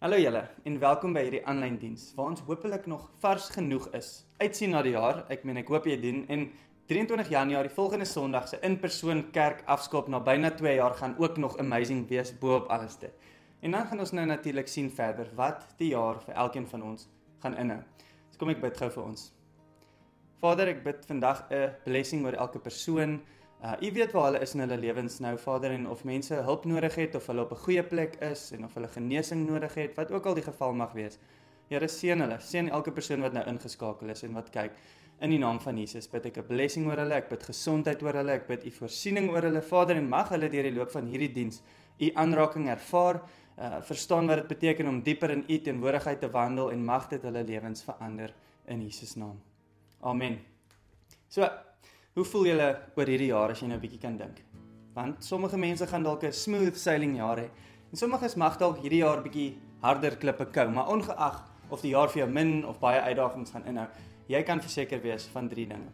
Hallo julle en welkom by hierdie aanlyn diens waar ons hopelik nog vars genoeg is. Uitsien na die jaar. Ek meen ek hoop jy doen en 23 Januarie volgende Sondag se in-persoon kerk afskop na byna 2 jaar gaan ook nog amazing wees bo-op alles dit. En dan gaan ons nou natuurlik sien verder wat die jaar vir elkeen van ons gaan inhou. So kom ek bid gou vir ons. Vader, ek bid vandag 'n blessing oor elke persoon Uh u weet waar hulle is in hulle lewens nou Vader en of mense hulp nodig het of hulle op 'n goeie plek is en of hulle genesing nodig het, wat ook al die geval mag wees. Here seën hulle, seën elke persoon wat nou ingeskakel is en wat kyk. In die naam van Jesus bid ek 'n blessing oor hulle, ek bid gesondheid oor hulle, ek bid u voorsiening oor hulle Vader en mag hulle deur die loop van hierdie diens u aanraking ervaar, uh verstaan wat dit beteken om dieper in u teenwoordigheid te wandel en mag dit hulle lewens verander in Jesus naam. Amen. So Hoe voel julle oor hierdie jaar as jy nou 'n bietjie kan dink? Want sommige mense gaan dalk 'n smooth sailing jaar hê en sommiges mag dalk hierdie jaar bietjie harder klippe kou, maar ongeag of die jaar vir jou min of baie uitdagings gaan inhou, jy kan verseker wees van drie dinge.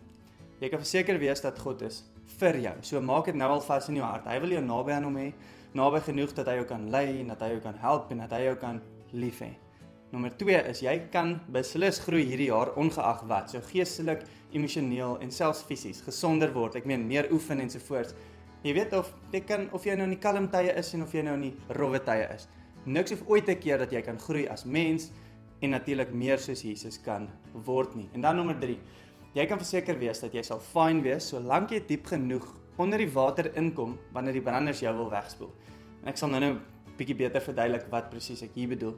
Jy kan verseker wees dat God is vir jou. So maak dit nou al vas in jou hart. Hy wil jou naby aan hom hê, naby genoeg dat hy jou kan lei en dat hy jou kan help en dat hy jou kan lief hê. Nommer 2 is jy kan beslis groei hierdie jaar ongeag wat. So geestelik, emosioneel en selfs fisies gesonder word. Ek meen meer oefen en so voort. Jy weet of jy kan of jy nou in die kalm tye is en of jy nou in die rowwe tye is. Niks hoef ooit 'n keer dat jy kan groei as mens en natuurlik meer soos Jesus kan word nie. En dan nommer 3. Jy kan verseker wees dat jy sal fyn wees solank jy diep genoeg onder die water inkom wanneer die branders jou wil wegspoel. En ek sal nou-nou 'n bietjie beter verduidelik wat presies ek hier bedoel.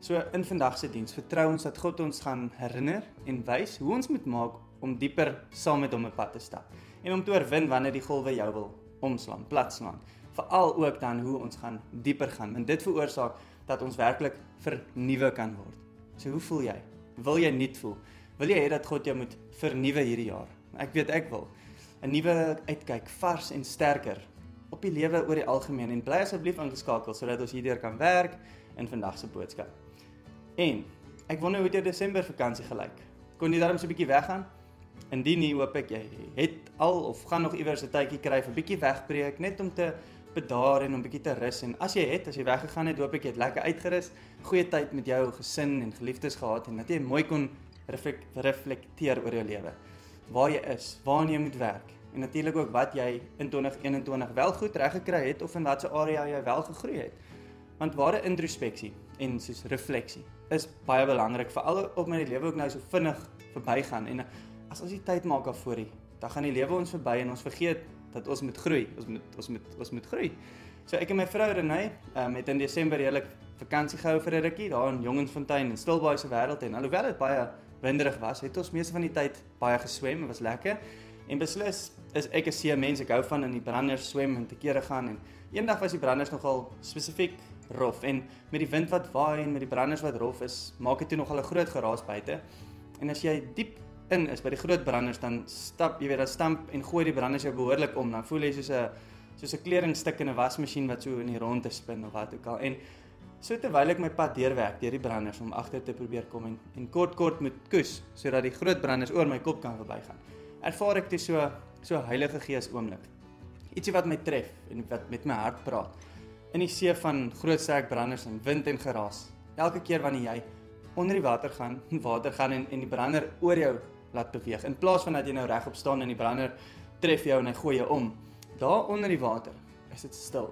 So in vandag se diens vertrou ons dat God ons gaan herinner en wys hoe ons moet maak om dieper saam met hom op pad te stap en om te oorwin wanneer die golwe jou wil omslaan, platslaan. Veral ook dan hoe ons gaan dieper gaan en dit veroorsaak dat ons werklik vernuwe kan word. So hoe voel jy? Wil jy nuut voel? Wil jy hê dat God jou moet vernuwe hierdie jaar? Ek weet ek wil 'n nuwe uitkyk, vars en sterker op die lewe oor die algemeen en bly asseblief ingeskakel sodat ons hierdeur kan werk in vandag se boodskap. En ek wonder hoe dit Desember vakansie gelyk. Kon jy darm so 'n bietjie weggaan? Indien nie, hoop ek jy het al of gaan nog iewers 'n tydjie kry vir 'n bietjie wegbreek net om te bedaar en om 'n bietjie te rus en as jy het, as jy weggegaan het, hoop ek jy het lekker uitgerus, goeie tyd met jou gesin en geliefdes gehad en dat jy mooi kon reflekteer oor jou lewe. Waar jy is, waarna jy moet werk en natuurlik ook wat jy in 2021 wel goed reg gekry het of in watter area jy wel gegroei het. Want ware introspeksie en soos refleksie is baie belangrik veral op my lewe ook nou so vinnig verbygaan en as ons die tyd maak daarvoor, dan gaan die lewe ons verby en ons vergeet dat ons moet groei. Ons moet ons moet ons moet groei. So ek en my vrou Renay um, het in Desember heerlik vakansie gehou vir 'n rukkie daar in Jongensfontein en Stilbaai se wêreld en alhoewel dit baie winderig was, het ons meeste van die tyd baie geswem, dit was lekker. En beslis is ek 'n see mens, ek hou van in die branders swem en te kere gaan en eendag was die branders nogal spesifiek rof en met die wind wat waai en met die branders wat rof is, maak dit toe nog al 'n groot geraas buite. En as jy diep in is by die groot branders dan stap jy weer dan stamp en gooi die branders jou behoorlik om, dan voel jy soos 'n soos 'n kleringstuk in 'n wasmasjien wat so in die ronde spin of wat ook al. En so terwyl ek my pad deurwerk deur die branders om agter te probeer kom en en kort kort met koes sodat die groot branders oor my kop kan verbygaan. Ervaar ek dit so so Heilige Gees oomblik. Ietsie wat my tref en wat met my hart praat in die see van groot sterk branders en wind en geraas. Elke keer wanneer jy onder die water gaan, water gaan en en die brander oor jou laat beweeg in plaas van dat jy nou regop staan en die brander tref jou en hy gooi jou om. Daar onder die water is dit stil.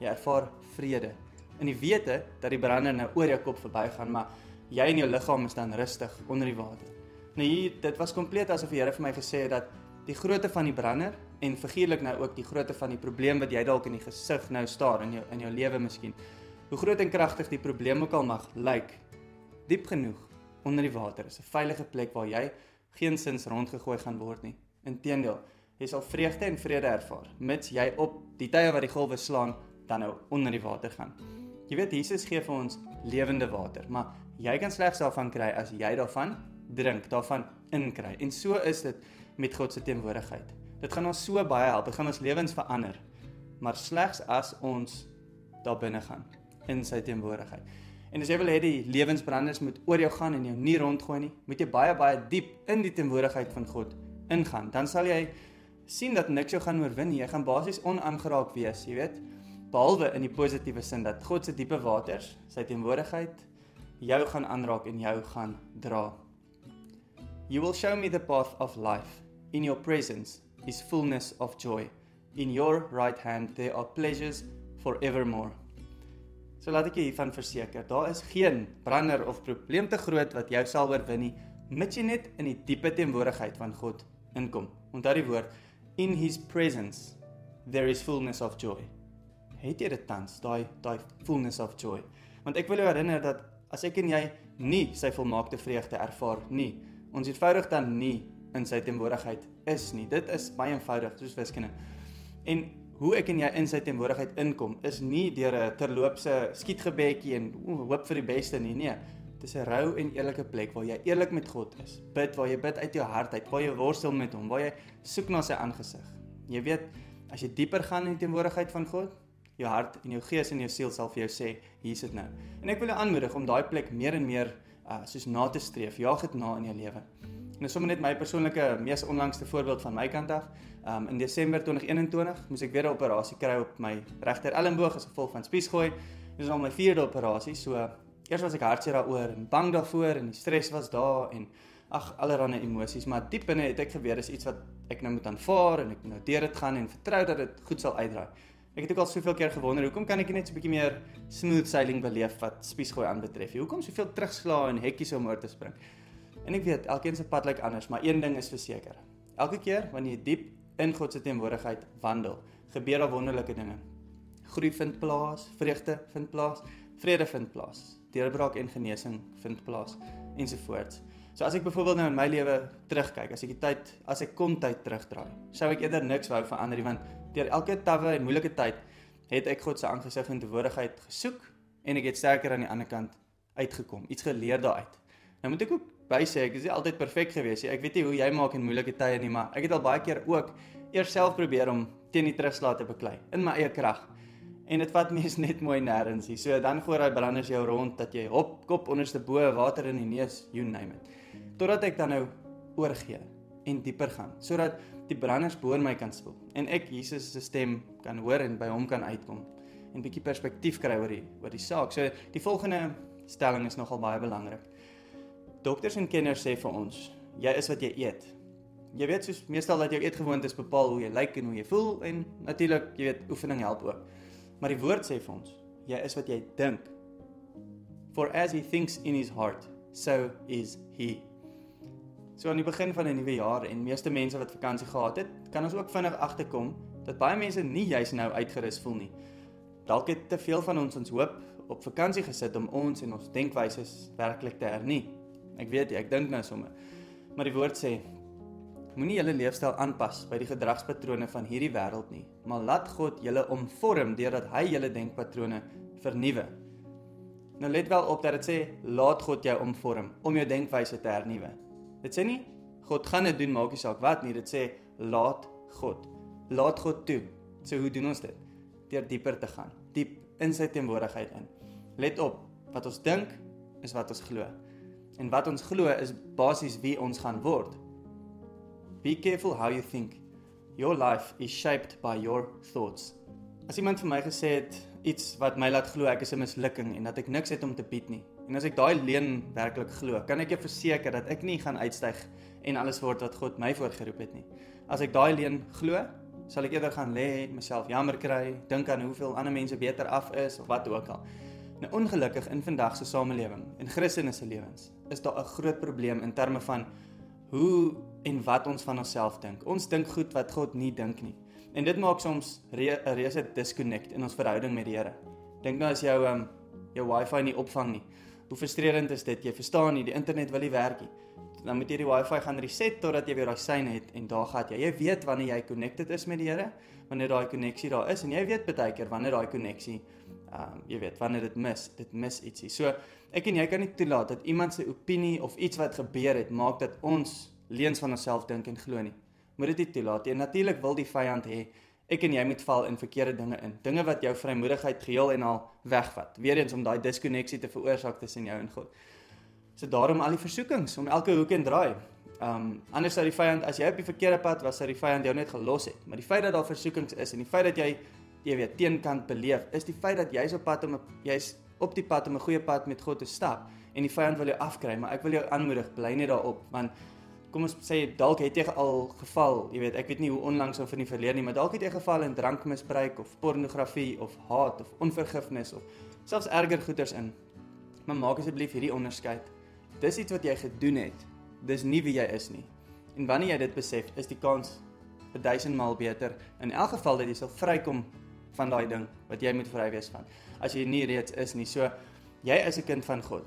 Jy ervaar vrede in die wete dat die brander nou oor jou kop verbygaan, maar jy en jou liggaam is dan rustig onder die water. Nou hier, dit was kompleet asof die Here vir my gesê het dat die grootte van die brander en figuurlik nou ook die grootte van die probleem wat jy dalk in die gesig nou staar in jou in jou lewe miskien. Hoe groot en kragtig die probleem ook al mag lyk, diep genoeg onder die water is 'n veilige plek waar jy geensins rondgegooi gaan word nie. Inteendeel, jy sal vreugde en vrede ervaar mits jy op die tye wat die golwe slaan dan nou onder die water gaan. Jy weet Jesus gee vir ons lewende water, maar jy kan slegs daarvan kry as jy daarvan drink, daarvan inkry. En so is dit met God se teenwoordigheid. Dit gaan ons so baie help, dit gaan ons lewens verander. Maar slegs as ons daar binne gaan in sy teenwoordigheid. En as jy wil hê die lewensbranders moet oor jou gaan en jou nie rondgooi nie, moet jy baie baie diep in die teenwoordigheid van God ingaan. Dan sal jy sien dat niks jou gaan oorwin nie. Jy gaan basies onaangeraak wees, jy weet. behalwe in die positiewe sin dat God se diepe waters, sy teenwoordigheid jou gaan aanraak en jou gaan dra. You will show me the path of life. In your presence is fullness of joy. In your right hand there are pleasures forevermore. So laat ek jou hiervan verseker, daar is geen brander of probleem te groot wat jou sal oorwin nie, mits jy net in die diepe teenwoordigheid van God inkom. Onthou die woord in his presence there is fullness of joy. Het jy dit tans, daai daai fullness of joy? Want ek wil jou herinner dat as ek en jy nie sy volmaakte vreugde ervaar nie, ons eenvoudig dan nie in sy teenwoordigheid is nie. Dit is baie eenvoudig soos wiskunde. En hoe ek en jy in sy teenwoordigheid inkom is nie deur 'n terloopse skietgebedjie en hoop vir die beste nie. Nee, dis 'n rou en eerlike plek waar jy eerlik met God is. Bid waar jy bid uit jou hart uit, waar jy worstel met hom, waar jy soek na sy aangesig. Jy weet, as jy dieper gaan in die teenwoordigheid van God, jou hart en jou gees en jou siel sal vir jou sê, hier is dit nou. En ek wil jou aanmoedig om daai plek meer en meer uh soos na te streef. Jaag dit na in jou lewe. Dis sommer net my persoonlike mees onlangste voorbeeld van my kant af. Um in Desember 2021 moes ek weer 'n operasie kry op my regter elmboog as gevolg van spiesgooi. Dis al my vierde operasie, so eers was ek hartseer daaroor en bang daarvoor en die stres was daar en ag allerlei emosies, maar diep binne het ek geweet dis iets wat ek nou moet aanvaar en ek moet nou deur dit gaan en vertrou dat dit goed sal uitdraai. Ek het ook al soveel keer gewonder hoekom kan ek net so 'n bietjie meer smooth sailing beleef wat spiesgooi aanbetref. Hoekom soveel terugslaa en hekkies om oor te spring? En ek weet elkeen se pad lyk anders, maar een ding is verseker. Elke keer wanneer jy diep in God se teenwoordigheid wandel, gebeur daar wonderlike dinge. Groei vind plaas, vreugde vind plaas, vrede vind plaas, deurbraak en genesing vind plaas ensovoorts. So as ek byvoorbeeld nou in my lewe terugkyk, as ek die tyd, as ek kon tyd terugdraai, sou ek eerder niks wou verander nie want deur elke tawwe en moeilike tyd het ek God se aangesig en teenwoordigheid gesoek en ek het sterker aan die ander kant uitgekom, iets geleer daaruit. Nou moet ek ook by sê ek is nie altyd perfek gewees nie. Ek weet nie hoe jy maak in moeilike tye nie, maar ek het al baie keer ook eers self probeer om teen die terugslag te beklei in my eie krag. En dit vat mens net mooi nêrens hier. So dan gooi daai branders jou rond dat jy hop kop onderste bo water in die neus, you name it. Totdat ek dan nou oorgee en dieper gaan sodat die branders bo my kan spoel en ek Jesus se stem kan hoor en by hom kan uitkom en bietjie perspektief kry oor die oor die saak. So die volgende stelling is nogal baie belangrik. Dokters en kenners sê vir ons, jy is wat jy eet. Jy weet soos meestal dat jou eetgewoontes bepaal hoe jy lyk en hoe jy voel en natuurlik, jy weet, oefening help ook. Maar die woord sê vir ons, jy is wat jy dink. For as he thinks in his heart, so is he. So aan die begin van 'n nuwe jaar en meeste mense wat vakansie gehad het, kan ons ook vinnig agterkom dat baie mense nie juis nou uitgerus voel nie. Dalk het te veel van ons ons hoop op vakansie gesit om ons en ons denkwyses werklik te hernie. Ek weet jy, ek dink nou sommer. Maar die woord sê moenie julle leefstyl aanpas by die gedragspatrone van hierdie wêreld nie, maar laat God julle omvorm deurdat hy julle denkpatrone vernuwe. Nou let wel op dat dit sê laat God jou omvorm om jou denkwyse te hernuwe. Dit sê nie God gaan dit doen maak nie saak wat nie, dit sê laat God. Laat God toe. So hoe doen ons dit? Deur dieper te gaan, diep in sy teenwoordigheid in. Let op, wat ons dink is wat ons glo. En wat ons glo is basies wie ons gaan word. Be careful how you think. Your life is shaped by your thoughts. As iemand vir my gesê het iets wat my laat glo ek is 'n mislukking en dat ek niks het om te bied nie. En as ek daai leen werklik glo, kan ek jou verseker dat ek nie gaan uitstyg en alles word wat God my voorgeroep het nie. As ek daai leen glo, sal ek eerder gaan lê, myself jammer kry, dink aan hoeveel ander mense beter af is of wat ook al. Nou ongelukkig in vandag se samelewing en Christene se lewens is daar 'n groot probleem in terme van hoe en wat ons van onsself dink. Ons dink goed wat God nie dink nie. En dit maak soms 'n re reuse disconnect in ons verhouding met die Here. Dink nou as jou um, jou wifi nie opvang nie. Hoe frustrerend is dit? Jy verstaan nie, die internet wil nie werk nie. Dan moet jy die wifi gaan reset totdat jy weer daai syne het en daar gaan jy. Jy weet wanneer jy connected is met die Here, wanneer daai koneksie daar is en jy weet baie keer wanneer daai koneksie ehm um, jy weet wanneer dit mis, dit mis ietsie. So ek en jy kan nie toelaat dat iemand se opinie of iets wat gebeur het maak dat ons leuns van onsself dink en glo nie. Moet dit nie toelaat nie. Natuurlik wil die vyand hê ek en jy moet val in verkeerde dinge in. Dinge wat jou vrymoedigheid geheel en al wegvat. Weereens om daai diskonneksie te veroorsaak tussen jou en God. So daarom al die versoekings om elke hoek en draai. Um anders sou die vyand as jy op die verkeerde pad was, sou die vyand jou net gelos het. Maar die feit dat daar versoekings is en die feit dat jy jy weet teenkant beleef, is die feit dat jy's op pad om jy's op die pad om 'n goeie pad met God te stap en die vyand wil jou afkry, maar ek wil jou aanmoedig, bly net daarop want kom ons sê dalk het jy al geval, jy weet, ek weet nie hoe onlangs of in die verlede nie, maar dalk het jy geval in drankmisbruik of pornografie of haat of onvergifnis of selfs erger goeters in. Maar maak asseblief hierdie onderskeid. Dis iets wat jy gedoen het. Dis nie wie jy is nie. En wanneer jy dit besef, is die kans 1000 maal beter in elk geval dat jy sal vrykom van daai ding wat jy moet vry wees van. As jy nie reeds is nie. So jy is 'n kind van God.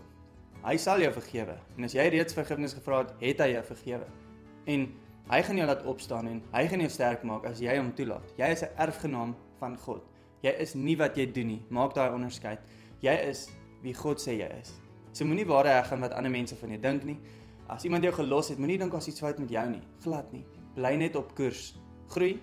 Hy sal jou vergewe. En as jy reeds vergifnis gevra het, het hy jou vergewe. En hy gaan jou laat opstaan en hy gaan jou sterk maak as jy hom toelaat. Jy is 'n erfgenaam van God. Jy is nie wat jy doen nie. Maak daai onderskeid. Jy is wie God sê jy is. So moenie waarde heg aan wat ander mense van jou dink nie. As iemand jou gelos het, moenie dink as iets fout met jou nie. Glad nie. Bly net op koers. Groei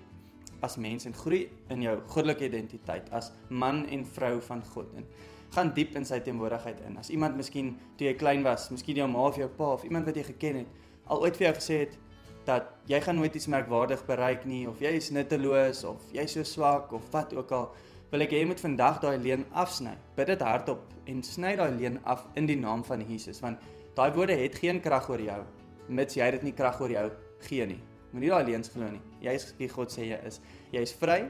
as mens en groei in jou goddelike identiteit as man en vrou van God en gaan diep in sy teenwoordigheid in. As iemand miskien toe jy klein was, miskien jou ma of jou pa of iemand wat jy geken het, al ooit vir jou gesê het dat jy gaan nooit iets merkwaardig bereik nie of jy is nutteloos of jy's so swak of wat ook al, wil ek hê jy moet vandag daai leuen afsny. Bid dit hardop en sny daai leuen af in die naam van Jesus want daai woorde het geen krag oor jou mits jy dit nie krag oor jou gee nie. Moenie daai leuns glo nie. Jy is wie God sê jy is. Jy is vry.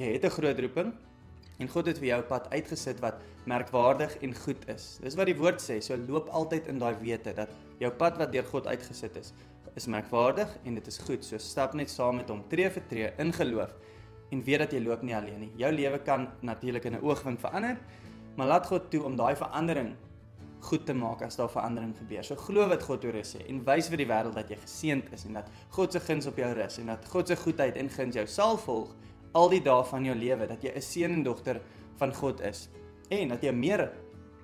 Jy het 'n groot roeping en God het vir jou 'n pad uitgesit wat merkwaardig en goed is. Dis wat die woord sê. So loop altyd in daai wete dat jou pad wat deur God uitgesit is, is merkwaardig en dit is goed. So stap net saam met hom tree vir tree in geloof en weet dat jy loop nie alleen nie. Jou lewe kan natuurlik in 'n oogwink verander, maar laat God toe om daai verandering goed te maak as daar verandering gebeur. So glo wat God oor jou sê en wys vir die wêreld dat jy geseënd is en dat God se guns op jou rus en dat God se goedheid en guns jou sal volg al die dae van jou lewe, dat jy 'n seun en dogter van God is en dat jy meer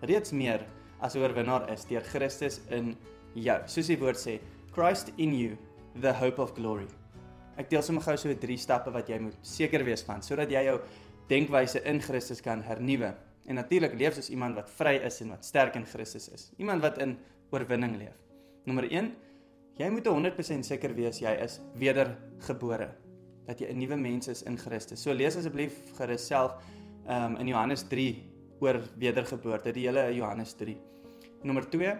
reeds meer as oorwinnaar is deur Christus in jou. Soos die woord sê, Christ in you, the hope of glory. Ek deel sommer gou so drie stappe wat jy moet seker wees van sodat jy jou denkwyse in Christus kan hernuwe En natuurlik leef soos iemand wat vry is en wat sterk in Christus is. Iemand wat in oorwinning leef. Nommer 1, jy moet 100% seker wees jy is wedergebore. Dat jy 'n nuwe mens is in Christus. So lees asseblief gerus self um, in Johannes 3 oor wedergeboorte, die hele Johannes 3. Nommer 2,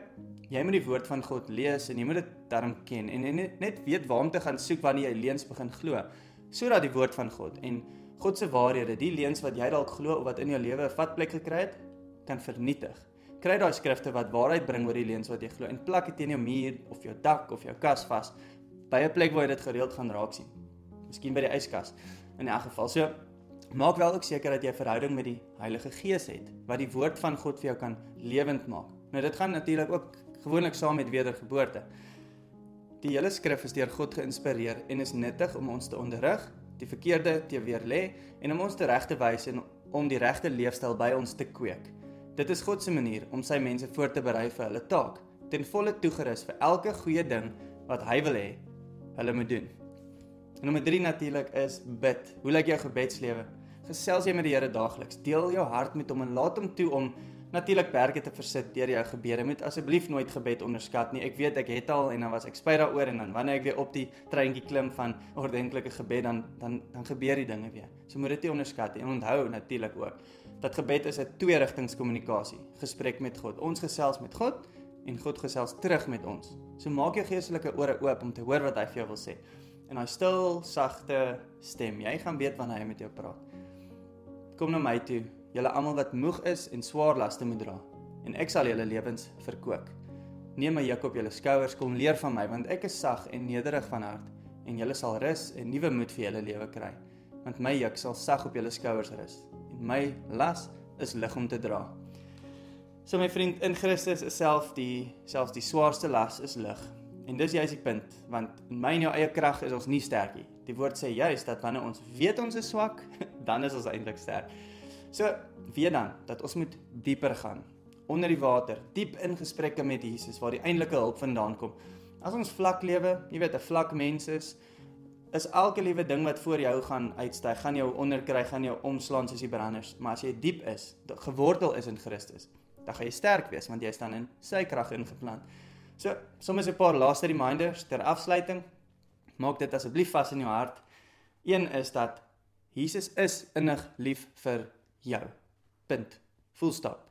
jy moet die woord van God lees en jy moet dit darm ken en net net weet waar om te gaan soek wanneer jy leuns begin glo. Sodat die woord van God en God se waarhede, die leuns wat jy dalk glo of wat in jou lewe 'n vatplek gekry het, kan vernietig. Kry daai skrifte wat waarheid bring oor die leuns wat jy glo en plak dit teen jou muur of jou dak of jou kas vas by 'n plek waar jy dit gereeld gaan raak sien. Miskien by die yskas. In elk geval, so maak wel ook seker dat jy 'n verhouding met die Heilige Gees het wat die woord van God vir jou kan lewend maak. Nou dit gaan natuurlik ook gewoonlik saam met wedergeboorte. Die hele skrif is deur God geïnspireer en is nuttig om ons te onderrig die verkeerde te weer lê en om ons te regte wys en om die regte leefstyl by ons te kweek. Dit is God se manier om sy mense voor te berei vir hulle taak, ten volle toegerus vir elke goeie ding wat hy wil hê hulle moet doen. En nommer 3 natuurlik is bid. Hoe lyk jou gebedslewe? Gesels jy met die Here daagliks? Deel jou hart met hom en laat hom toe om natuurlik berge te versit deur jou gebede. Moet asseblief nooit gebed onderskat nie. Ek weet ek het al en dan was ek spyt daaroor en dan wanneer ek weer op die treintjie klim van ordentlike gebed dan dan dan gebeur die dinge weer. So moet dit nie onderskat nie. En onthou natuurlik ook dat gebed is 'n twee-rigtingskommunikasie, gesprek met God. Ons gesels met God en God gesels terug met ons. So maak jou geestelike ore oop om te hoor wat hy vir jou wil sê. En daai stil, sagte stem, jy gaan weet wanneer hy met jou praat. Kom na my toe julle almal wat moeg is en swaar laste moet dra, en ek sal julle lewens verkoop. Neem my juk op julle skouers, kom leer van my, want ek is sag en nederig van hart, en julle sal rus en nuwe moed vir julle lewe kry. Want my juk sal sag op julle skouers rus, en my las is lig om te dra. So my vriend in Christus is self die selfs die swaarste las is lig. En dis juist die punt, want in my en jou eie krag is ons nie sterk nie. Die woord sê juist dat wanneer ons weet ons is swak, dan is ons eintlik sterk. So, weet dan dat ons moet dieper gaan onder die water, diep in gesprekke met Jesus waar die eintlike hulp vandaan kom. As ons vlak lewe, jy weet 'n vlak mens is, is elke liewe ding wat voor jou gaan uitstyg, gaan jou onderkry, gaan jou omslaan soos die branders. Maar as jy diep is, gewortel is in Christus, dan gaan jy sterk wees want jy staan in sy krag ingeplant. So, soms 'n paar laaste reminders ter afsluiting. Maak dit asseblief vas in jou hart. Een is dat Jesus is innig lief vir jou. Punt. Full stop.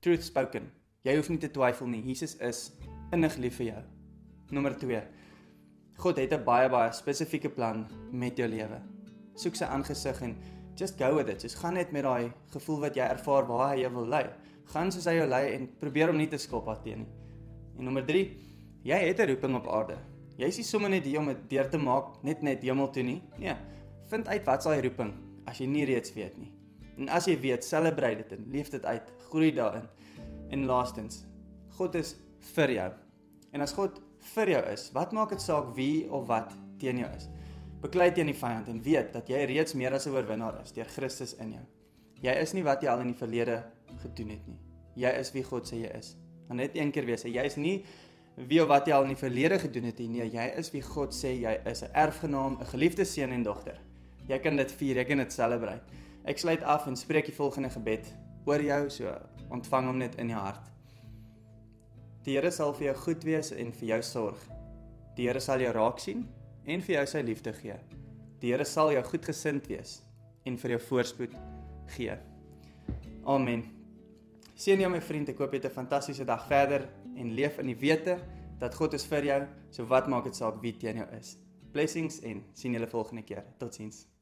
Truth spoken. Jy hoef nie te twyfel nie. Jesus is innig lief vir jou. Nommer 2. God het 'n baie baie spesifieke plan met jou lewe. Soek sy aangesig en just go with it. Just gaan net met daai gevoel wat jy ervaar waar hy jou wil lei. Gaan soos hy jou lei en probeer om nie te skop af teen nie. En nommer 3, jy het 'n roeping op aarde. Jy is nie sommer net hier om dit deur te maak net net hemel toe nie. Nee, vind uit wat is daai roeping as jy nie reeds weet nie. En as jy weet, celebrate dit en leef dit uit, groei daarin. En laastens, God is vir jou. En as God vir jou is, wat maak dit saak wie of wat teen jou is? Beklei teen die vyand en weet dat jy reeds meer as 'n oorwinnaar is deur Christus in jou. Jy is nie wat jy al in die verlede gedoen het nie. Jy is wie God sê jy is. Maar net een keer weer sê jy is nie wie of wat jy al in die verlede gedoen het nie. Nee, jy is wie God sê jy is, 'n erfgenaam, 'n geliefde seun en dogter. Jy kan dit vier, jy kan dit celebrate. Ek sluit af en spreek die volgende gebed oor jou, so ontvang hom net in jou hart. Die Here sal vir jou goed wees en vir jou sorg. Die Here sal jou raak sien en vir jou sy liefde gee. Die Here sal jou goedgesind wees en vir jou voorspoed gee. Amen. Seën jou my vriend, ek hoop jy het 'n fantastiese dag verder en leef in die wete dat God is vir jou. So wat maak dit saak wie teen jou is? Blessings en sien julle volgende keer. Totsiens.